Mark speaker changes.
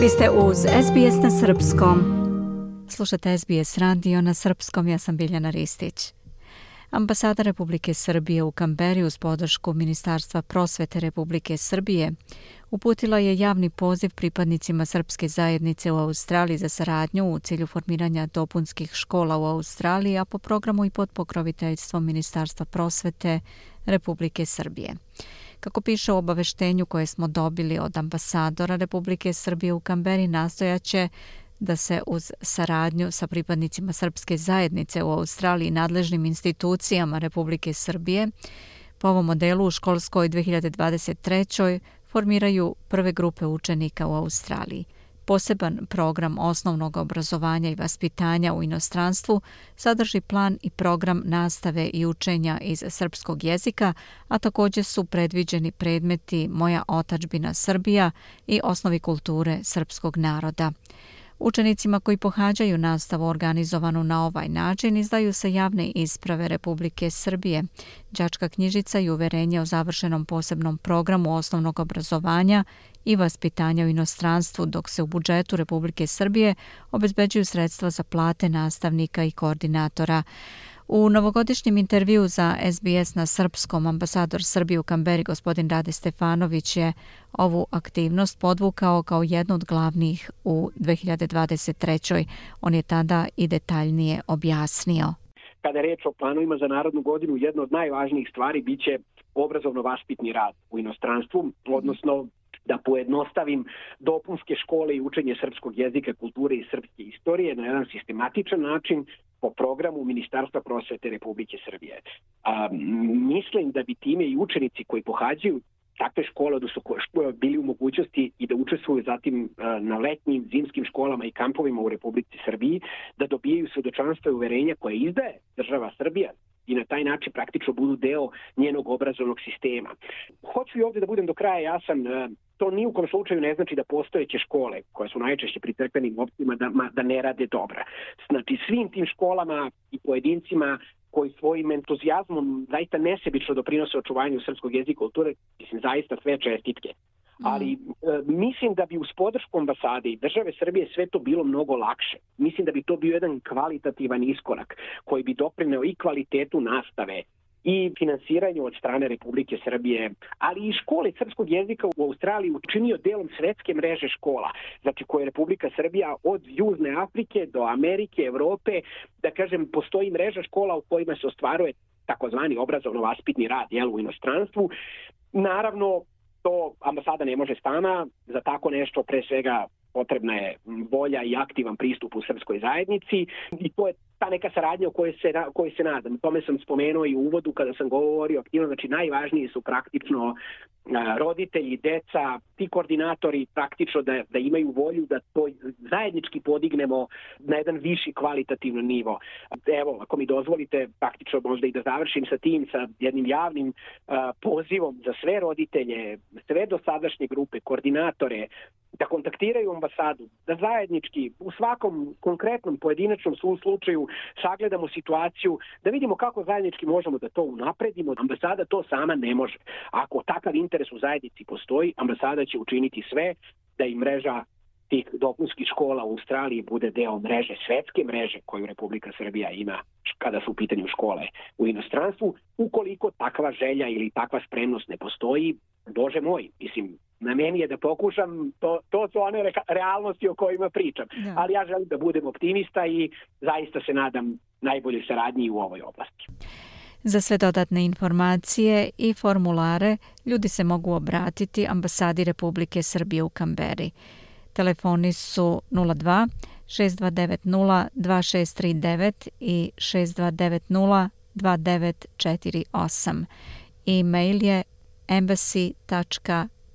Speaker 1: Vi ste uz SBS na Srpskom. Slušate SBS radio na Srpskom, ja sam Biljana Ristić. Ambasada Republike Srbije u Kamberi uz podršku Ministarstva prosvete Republike Srbije uputila je javni poziv pripadnicima srpske zajednice u Australiji za saradnju u cilju formiranja dopunskih škola u Australiji, a po programu i pod pokroviteljstvom Ministarstva prosvete Republike Srbije. Kako piše u obaveštenju koje smo dobili od ambasadora Republike Srbije u Kamberi, nastojaće da se uz saradnju sa pripadnicima srpske zajednice u Australiji i nadležnim institucijama Republike Srbije po ovom modelu u školskoj 2023. formiraju prve grupe učenika u Australiji – Poseban program osnovnog obrazovanja i vaspitanja u inostranstvu sadrži plan i program nastave i učenja iz srpskog jezika, a također su predviđeni predmeti Moja otačbina Srbija i osnovi kulture srpskog naroda. Učenicima koji pohađaju nastavu organizovanu na ovaj način izdaju se javne isprave Republike Srbije, đačka knjižica i uverenje o završenom posebnom programu osnovnog obrazovanja i vaspitanja u inostranstvu, dok se u budžetu Republike Srbije obezbeđuju sredstva za plate nastavnika i koordinatora. U novogodišnjem intervju za SBS na srpskom ambasador Srbije u Kamberi gospodin Rade Stefanović je ovu aktivnost podvukao kao jednu od glavnih u 2023. On je tada i detaljnije objasnio.
Speaker 2: Kada je reč o planovima za narodnu godinu, jedna od najvažnijih stvari biće obrazovno-vaspitni rad u inostranstvu, odnosno da pojednostavim dopunske škole i učenje srpskog jezika, kulture i srpske istorije na jedan sistematičan način po programu Ministarstva prosvete Republike Srbije. A, mislim da bi time i učenici koji pohađaju takve škole da su bili u mogućnosti i da učestvuju zatim e, na letnjim zimskim školama i kampovima u Republici Srbiji, da dobijaju svedočanstva i uverenja koje izdaje država Srbija i na taj način praktično budu deo njenog obrazovnog sistema. Hoću i ovdje da budem do kraja jasan, e, to ni u kom slučaju ne znači da postojeće škole, koje su najčešće pri crkvenim opcijama, da, da ne rade dobra. Znači, svim tim školama i pojedincima koji svojim entuzijazmom zaista nesebično doprinose očuvanju srpskog jezika i kulture, mislim, zaista sve čestitke. Mm. Ali e, mislim da bi uz podršku ambasade i države Srbije sve to bilo mnogo lakše. Mislim da bi to bio jedan kvalitativan iskorak koji bi doprineo i kvalitetu nastave, i finansiranju od strane Republike Srbije, ali i škole srpskog jezika u Australiji učinio delom svetske mreže škola, znači koje je Republika Srbija od Južne Afrike do Amerike, Evrope, da kažem, postoji mreža škola u kojima se ostvaruje takozvani obrazovno-vaspitni rad jel, u inostranstvu. Naravno, to ambasada ne može stana, za tako nešto pre svega potrebna je volja i aktivan pristup u srpskoj zajednici i to je ta neka saradnja o kojoj se, kojoj se nadam. Tome sam spomenuo i u uvodu kada sam govorio aktivno, znači najvažniji su praktično roditelji, deca, ti koordinatori praktično da, da imaju volju da to zajednički podignemo na jedan viši kvalitativno nivo. Evo, ako mi dozvolite, praktično možda i da završim sa tim, sa jednim javnim uh, pozivom za sve roditelje, sve dosadašnje grupe, koordinatore, da kontaktiraju ambasadu, da zajednički u svakom konkretnom pojedinačnom svom slučaju sagledamo situaciju, da vidimo kako zajednički možemo da to unapredimo. Ambasada to sama ne može. Ako takav interes u zajednici postoji, ambasada će učiniti sve da i mreža tih dopunskih škola u Australiji bude deo mreže, svetske mreže koju Republika Srbija ima kada su u pitanju škole u inostranstvu. Ukoliko takva želja ili takva spremnost ne postoji, Bože moj, mislim, na meni je da pokušam, to, to su one re, realnosti o kojima pričam. Ja. Ali ja želim da budem optimista i zaista se nadam najbolje saradnji u ovoj oblasti.
Speaker 1: Za sve dodatne informacije i formulare ljudi se mogu obratiti ambasadi Republike Srbije u Kamberi. Telefoni su 02 6290 2639 i 6290 2948. E-mail je embassy.canberra